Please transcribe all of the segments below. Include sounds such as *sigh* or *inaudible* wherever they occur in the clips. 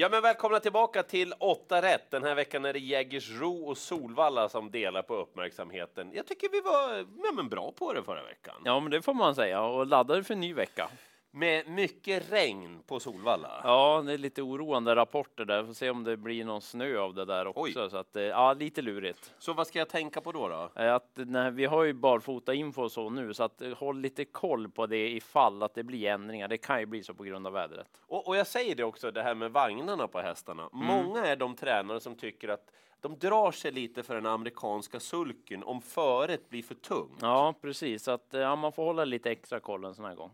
Ja, men välkomna tillbaka till 8 rätt. Den här veckan är det Jägersro och Solvalla som delar på uppmärksamheten. Jag tycker vi var ja, men bra på det förra veckan. Ja, men det får man säga och laddade för en ny vecka. Med mycket regn på Solvalla. Ja, det är lite oroande rapporter där. Får se om det blir någon snö av det där också. Oj. Så att, eh, ja, lite lurigt. Så vad ska jag tänka på då? då? Eh, Att, nej, vi har ju barfota info och så nu, så att eh, håll lite koll på det ifall att det blir ändringar. Det kan ju bli så på grund av vädret. Och, och jag säger det också, det här med vagnarna på hästarna. Många är de tränare som tycker att de drar sig lite för den amerikanska sulken om föret blir för tungt. Ja, precis. Så att, ja, man får hålla lite extra koll en sån här gång.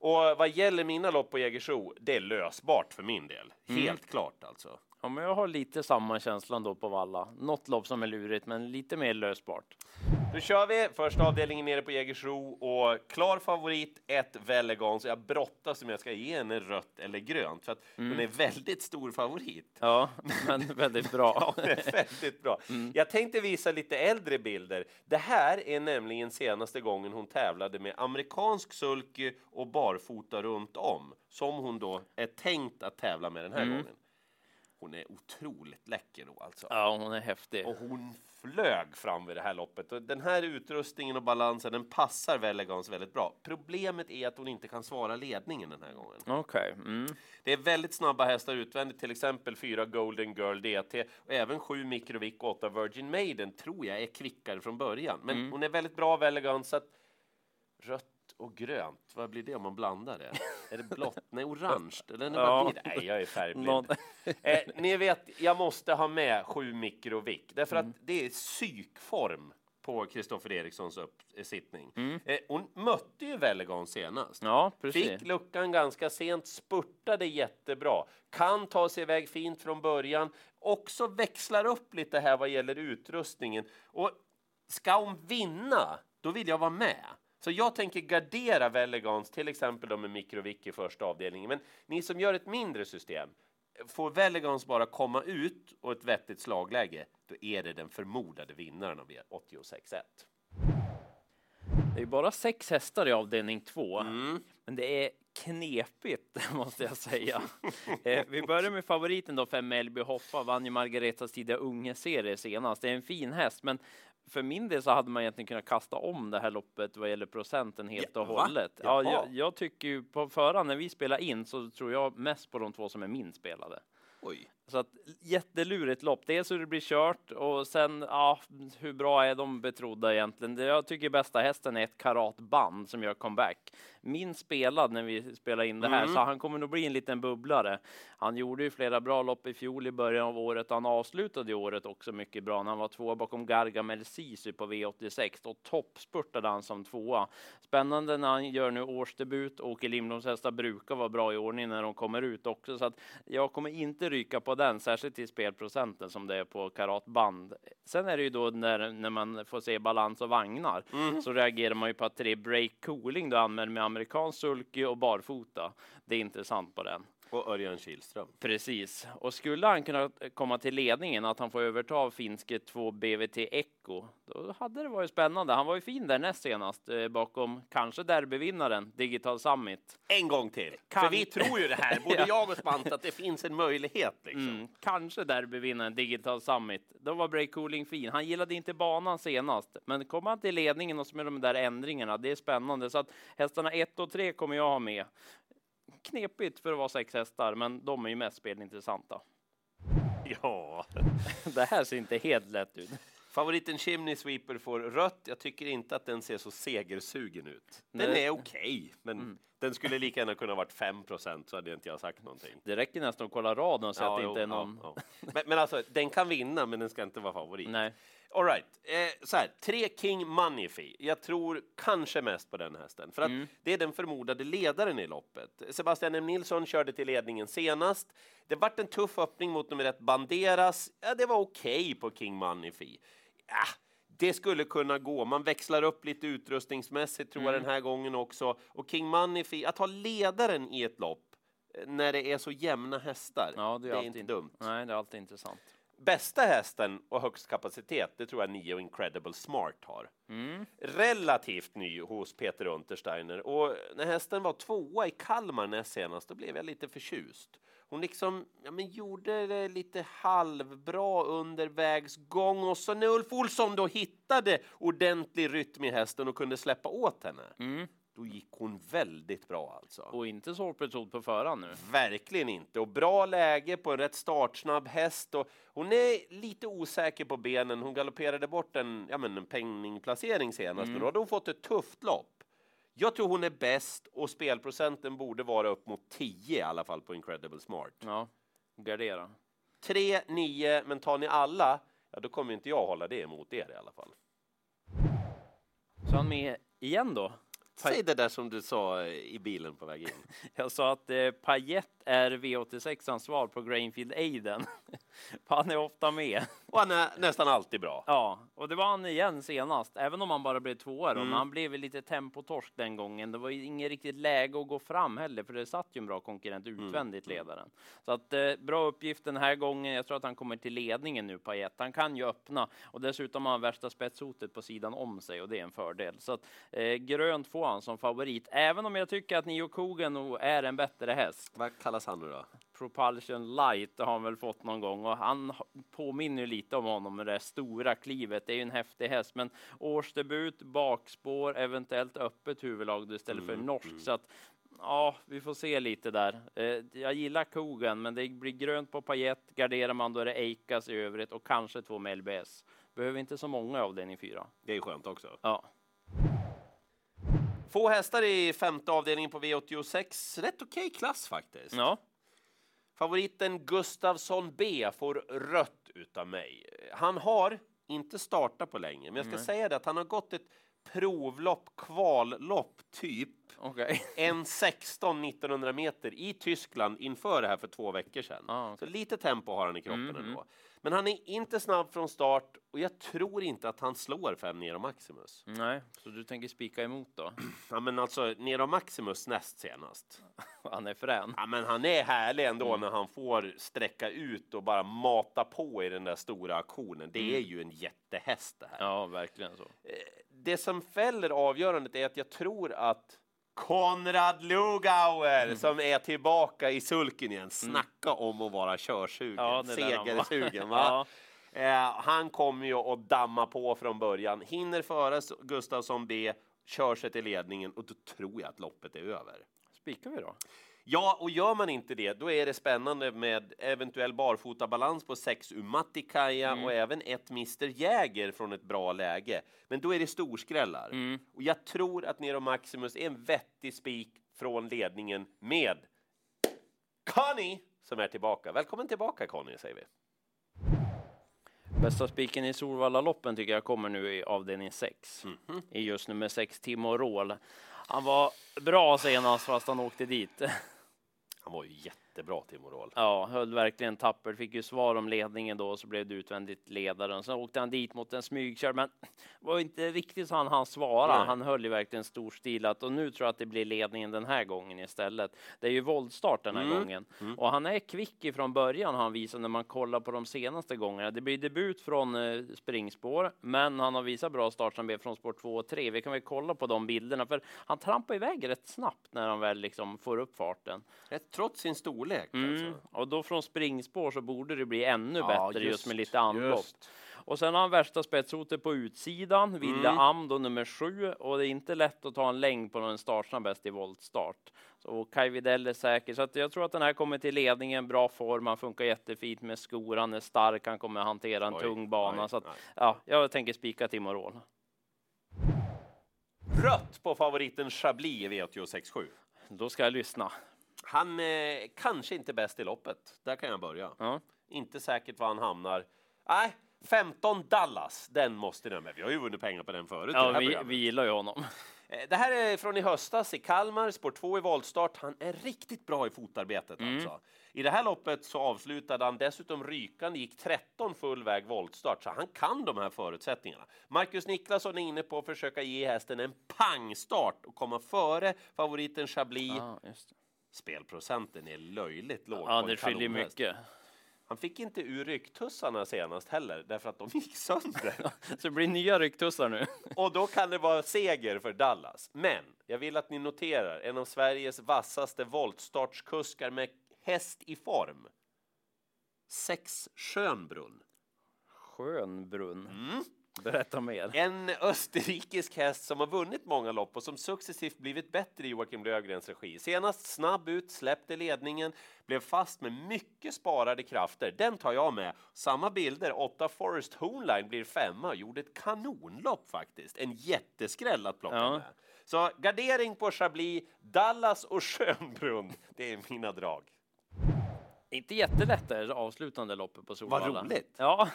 Och vad gäller mina lopp på Jägersro, det är lösbart för min del. Helt klart alltså. Ja, men jag har lite samma känslan då på Valla. Något lopp som är lurigt, men lite mer lösbart. Nu kör vi första avdelningen nere på Jägersro och klar favorit ett Vellegan. Så jag brottas om jag ska ge henne rött eller grönt för att hon är väldigt stor favorit. Ja, men *laughs* väldigt bra. Ja, väldigt bra. Jag tänkte visa lite äldre bilder. Det här är nämligen senaste gången hon tävlade med amerikansk sulky och barfota runt om som hon då är tänkt att tävla med den här gången. Hon är otroligt läcker då alltså. Ja, hon är häftig. Och hon flög fram vid det här loppet. Och den här utrustningen och balansen, den passar Vellegans väldigt bra. Problemet är att hon inte kan svara ledningen den här gången. Okej. Mm. Det är väldigt snabba hästar utvändigt, till exempel fyra Golden Girl DT och även sju Microvic och åtta Virgin Maiden tror jag är kvickare från början. Men hon är väldigt bra Vellegan så att rött och grönt, vad blir det om man blandar det? Är det blått? Nej, orange? Eller nej, Ja. blir det? Nej, jag är färgblind. *laughs* Eh, ni vet, jag måste ha med sju Microvic därför att det är psykform på Kristoffer Erikssons uppsittning. Eh, hon mötte ju Vellegan senast. Ja. Fick luckan ganska sent, spurtade jättebra. Kan ta sig iväg fint från början. Också växlar upp lite här vad gäller utrustningen. Och ska hon vinna, då vill jag vara med. Så jag tänker gardera Vellegans, till exempel med Microvic i första avdelningen. Men ni som gör ett mindre system, får Vellegans bara komma ut och ett vettigt slagläge, då är det den förmodade vinnaren av 86-1. Det är bara sex hästar i avdelning två, Mm. men det är knepigt *laughs* måste jag säga. eh, vi börjar med favoriten då, fem Melby Hoffa, vann ju Margaretas tidiga unge-serie senast. Det är en fin häst, men för min del så hade man egentligen kunnat kasta om det här loppet vad gäller procenten helt Ja, och hållet. Ja, jag, jag tycker ju på förhand när vi spelar in så tror jag mest på de två som är min spelade. Oj. Så att jättelurigt lopp. Dels hur det blir kört och sen ja, hur bra är de betrodda egentligen? Det jag tycker bästa hästen är ett karatband som gör comeback. Min spelad när vi spelar in det här, Mm. så han kommer nog bli en liten bubblare. Han gjorde ju flera bra lopp i fjol i början av året. Han avslutade året också mycket bra när han var tvåa bakom Gargamel Sisu på V86 och toppspurtade han som tvåa. Spännande när han gör nu årsdebut. Åke Lindbloms hästar brukar vara bra i ordning när de kommer ut också, så att jag kommer inte ryka på den, särskilt i spelprocenten som det är på karatband. Sen är det ju då när, när man får se balans och vagnar så reagerar man ju på att tre break cooling då använder med amerikansk sulky och barfota. Det är intressant på den. Och Örjan Kihlström. Precis. Och skulle han kunna komma till ledningen, att han får överta finske 2 BVT Echo, då hade det varit spännande. Han var ju fin där näst senast, eh, bakom kanske derbyvinnaren Digital Summit. En gång till. Kan- För vi tror ju det här, *laughs* både Ja. jag och Spant, att det finns en möjlighet. Liksom. Mm, kanske derbyvinnaren Digital Summit. Då var Break Cooling fin. Han gillade inte banan senast, men kommer han till ledningen och så med de där ändringarna, det är spännande. Så att hästarna 1 och 3 kommer jag ha med. Knepigt för att vara sex hästar, men de är ju mest spelintressanta. Ja. *laughs* Det här ser inte helt lätt ut. Favoriten Chimney Sweeper får rött. Jag tycker inte att den ser så segersugen ut. Den Nej. är okej, men den skulle lika gärna kunna varit 5% så hade inte jag sagt någonting. Det räcker nästan att kolla raden och se att det jo, inte är någon... ja, ja. Men, men alltså, den kan vinna, men den ska inte vara favorit. Nej. All right. Eh, så här, tre King Fee. Jag tror kanske mest på den hästen, för att Mm. det är den förmodade ledaren i loppet. Sebastian M. Nilsson körde till ledningen senast. Det vart en tuff öppning mot nummer ett Banderas. Ja, det var okej på King Fee. Ja, det skulle kunna gå. Man växlar upp lite utrustningsmässigt tror jag Mm. den här gången också. Och King Fee, att ha ledaren i ett lopp eh, när det är så jämna hästar, Ja, det är, alltid inte int- dumt. Nej, det är alltid intressant. Bästa hästen och högst kapacitet, det tror jag Nio Incredible Smart har. Mm. Relativt ny hos Peter Untersteiner och när hästen var tvåa i Kalmar näst senast, då blev jag lite förtjust. hon liksom ja, men gjorde det lite halvbra under vägs gång och så när Ulf Olsson då hittade ordentlig rytm i hästen och kunde släppa åt henne. Mm. Då gick hon väldigt bra alltså. Och inte så hårt på förhand nu. Verkligen inte. Och bra läge på en rätt startsnabb häst. Och hon är lite osäker på benen. Hon galopperade bort en, ja, men en penningplacering senast. Mm. Och då hade hon fått ett tufft lopp. Jag tror hon är bäst och spelprocenten borde vara upp mot 10 i alla fall på Incredible Smart. Ja, gardera. 3, 9, men tar ni alla, ja då kommer inte jag hålla det emot er i alla fall. Så han med igen då? Säg det där som du sa i bilen på väg in. *laughs* Jag sa att eh, Payet är V86 svar på Grainfield Aiden. *laughs* han är ofta med. Och han är nästan alltid bra. Ja, och det var han igen senast, även om han bara blev tvåa. Mm. Men han blev lite tempotorsk den gången. Det var inget riktigt läge att gå fram heller, för det satt ju en bra konkurrent utvändigt Mm. ledaren. Så att eh, bra uppgift den här gången. Jag tror att han kommer till ledningen nu Payet. Han kan ju öppna och dessutom har han värsta spetshotet på sidan om sig och det är en fördel. Så att eh, grönt får han som favorit, även om jag tycker att Nio Kogen nog är en bättre häst. Vad kallas han nu då? Propulsion Light har han väl fått någon gång och han ha- påminner lite om honom med det stora klivet. Det är ju en häftig häst, men årsdebut, bakspår, eventuellt öppet huvudlag istället för norskt. Så att ja, vi får se lite där. Eh, jag gillar kogen, men det blir grönt på pajet. Garderar man då är det Eikas i övrigt och kanske två med LBS. Behöver inte så många av den i fyra. Det är skönt också. Ja, Få hästar i femte avdelningen på V86. Rätt okej klass faktiskt. ja. Favoriten Gustavsson B får rött utav mig. Han har inte startat på länge, men jag ska Nej. säga det att han har gått ett provlopp, kvallopp typ. okej. *laughs* En 16 1900 meter i Tyskland inför det här för två veckor sedan. Ah, Så lite tempo har han i kroppen Mhm. ändå. Men han är inte snabb från start och jag tror inte att han slår fem Nero Maximus. Nej, så du tänker spika emot då? *clears throat* Ja, men alltså Nero Maximus näst senast. *laughs* Han är frän. Ja, men han är härlig ändå Mm. när han får sträcka ut och bara mata på i den där stora aktionen. Det är ju en jättehäst det här. Mm. Ja, verkligen så. Det som fäller avgörandet är att jag tror att Konrad Lugauer Mm. som är tillbaka i sulken igen. Snacka om att vara körsugen, Ja, segersugen. Va? *laughs* Ja. Eh, han kommer ju att damma på från början. Hinner före Gustafsson B, kör sig till ledningen och då tror jag att loppet är över. Spikar vi då? Ja, och gör man inte det, då är det spännande med eventuell barfotabalans på 6 Umatikaja Mm. och även ett Mr Jäger från ett bra läge. Men då är det storskrällar. Mm. Och jag tror att Nero Maximus är en vettig spik från ledningen med Conny som är tillbaka. Välkommen tillbaka Conny, säger vi. Bästa spiken i Solvalla-loppen tycker jag kommer nu i avdelning 6. Mhm. I just nummer 6, Timo Rål. Han var bra senast fast han åkte dit. Han var ju jätte jättebra, Timo Roll. Ja, höll verkligen tappert. Fick ju svar om ledningen då, så blev det utvändigt ledaren. Sen åkte han dit mot en smygkörd, men var inte riktigt så han han svara. Nej. Han höll ju verkligen storstilat och nu tror jag att det blir ledningen den här gången istället. Det är ju voltstart den här Mm. gången och han är kvick ifrån början har han visat när man kollar på de senaste gångerna. Det blir debut från eh, springspår, men han har visat bra start som blev från spår 2 och 3. Vi kan väl kolla på de bilderna, för han trampar iväg rätt snabbt när han väl liksom får upp farten. Rätt Trots sin storlek. Mm. Alltså. Och då från springspår så borde det bli ännu Ja, bättre just, just, med lite anlopp. Och sen har han värsta spetshotet på utsidan, Ville Mm. Am då nummer sju och det är inte lätt att ta en längd på någon startsnabb bäst i voltstart. Så Kaj Widell är säker, så att jag tror att den här kommer till ledningen, bra form, han funkar jättefint med skor, han är stark, han kommer hantera en Oj, tung bana. oj, så att, ja, jag tänker spika Timo Rål. Rött på favoriten Chablis i V86.7. Då ska jag lyssna. Han eh, kanske inte bäst i loppet. Där kan jag börja. Ja. Inte säkert var han hamnar. Nej, 15 Dallas. Den måste ni med. Vi har ju vunnit pengar på den förut. Ja, vi, programmet. vi gillar ju honom. Eh, Det här är från i höstas i Kalmar, spår 2 i voltstart. Han är riktigt bra i fotarbetet Mm. alltså. I det här loppet så avslutade han dessutom rykande, gick 13 full väg voltstart, så han kan de här förutsättningarna. Marcus Niklasson är inne på att försöka ge hästen en pangstart och komma före favoriten Chablis. Det. Spelprocenten är löjligt låg ja det skiljer mycket. Han fick inte ur rycktussarna senast heller, därför att de gick sönder. *laughs* Så det blir nya rycktussar nu. *laughs* Och då kan det vara seger för Dallas. Men jag vill att ni noterar en av Sveriges vassaste voltstartskuskar med häst i form. Sex Schönbrunn. Skönbrunn. Mm. Berätta mer. En österrikisk häst som har vunnit många lopp och som successivt blivit bättre i Joakim Löfgrens regi. Senast snabb ut, släppte ledningen, blev fast med mycket sparade krafter. Den tar jag med. Samma bilder, 8 Forest Hornline blir femma, gjorde ett kanonlopp faktiskt. En jätteskräll att plocka Ja. med. Så gardering på Chablis, Dallas och Schönbrunn, det är mina drag. Inte jättelätt det avslutande loppet på Solvalla. roligt. Ja,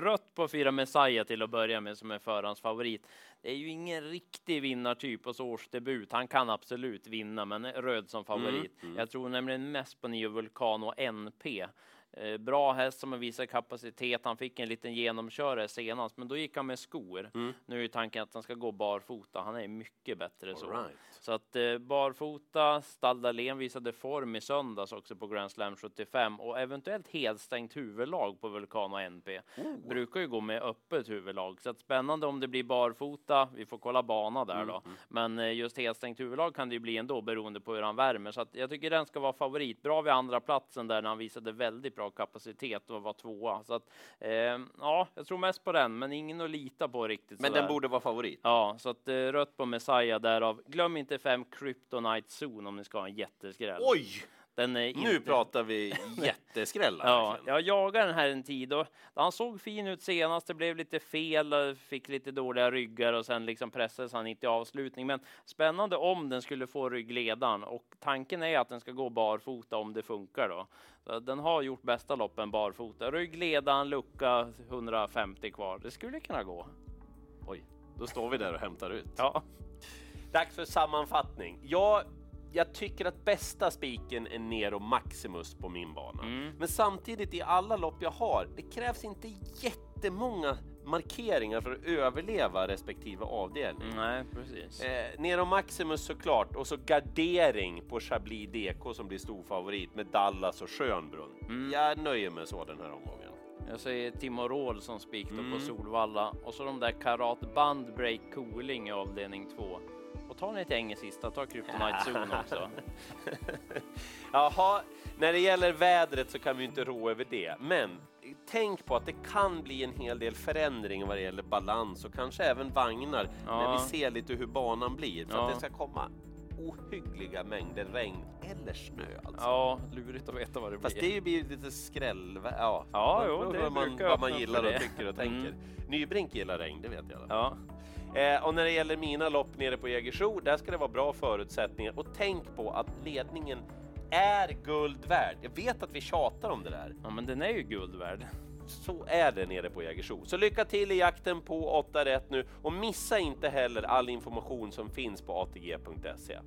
rött på fyra Messiah till att börja med som är förhandsfavorit. Det är ju ingen riktig vinnartyp och så årsdebut. Han kan absolut vinna, men röd som favorit. Jag tror nämligen mest på Nio Vulcano NP. Eh, Bra häst som har visat kapacitet. Han fick en liten genomkörare senast, men då gick han med skor. Nu är tanken att han ska gå barfota. Han är mycket bättre så. right. Så att eh, barfota, Staldalen visade form i söndags också på Grand Slam 75 och eventuellt helstängt huvudlag på Vulcano NP. Brukar ju gå med öppet huvudlag så att spännande om det blir barfota. Vi får kolla bana där då, men eh, just helstängt huvudlag kan det ju bli ändå beroende på hur han värmer så att jag tycker den ska vara favorit. Bra vid andra platsen där när han visade väldigt bra kapacitet och var tvåa så att eh, ja, jag tror mest på den, men ingen att lita på riktigt. Men sådär. den borde vara favorit. Ja, så att eh, rött på Messiah därav. Glöm inte fem Kryptonite Zone om ni ska ha en jätteskräll. Oj! Den är Nu inte... pratar vi *laughs* jätteskrällar. Ja, verkligen. jag jagade den här en tid och han såg fin ut senast. Det blev lite fel, och fick lite dåliga ryggar och sen liksom pressades han inte i avslutning. Men spännande om den skulle få ryggledaren och tanken är att den ska gå barfota om det funkar då. Så den har gjort bästa loppen barfota. Ryggledaren, lucka 150 kvar. Det skulle kunna gå. Oj, då står vi där och hämtar ut. Ja. Dags för sammanfattning. Jag, jag tycker att bästa spiken är Nero Maximus på min bana. Mm. Men samtidigt i alla lopp jag har, det krävs inte jättemånga markeringar för att överleva respektive avdelning. Nej, precis. Eh, Nero Maximus såklart och så gardering på Chablis DK som blir stor favorit med Dallas och Schönbrunn. Mm. Jag nöjer mig så den här omgången. Jag säger Timo Rohl som spik Mm. på Solvalla och så de där Karat Band Break Cooling i avdelning 2. Och ta ni till Enge sista, ta Kryptonite Zone också. *laughs* Jaha, när det gäller vädret så kan vi inte rå över det, men tänk på att det kan bli en hel del förändring vad det gäller balans och kanske även vagnar när Ja. vi ser lite hur banan blir för Ja. att det ska komma ohyggliga mängder regn eller snö alltså. Ja, lurigt att veta vad det Fast blir. det blir lite skräll... Ja, Ja, jo, det vad man, vad man gillar och tycker och tänker. Mm. Nybrink gillar regn, det vet jag. Ja, Eh, och när det gäller mina lopp nere på Jägersro, där ska det vara bra förutsättningar. Och tänk på att ledningen är guld värd. Jag vet att vi tjatar om det där. ja, men den är ju guld värd. Så är det nere på Jägersro. Så lycka till i jakten på 8 rätt nu och missa inte heller all information som finns på atg.se.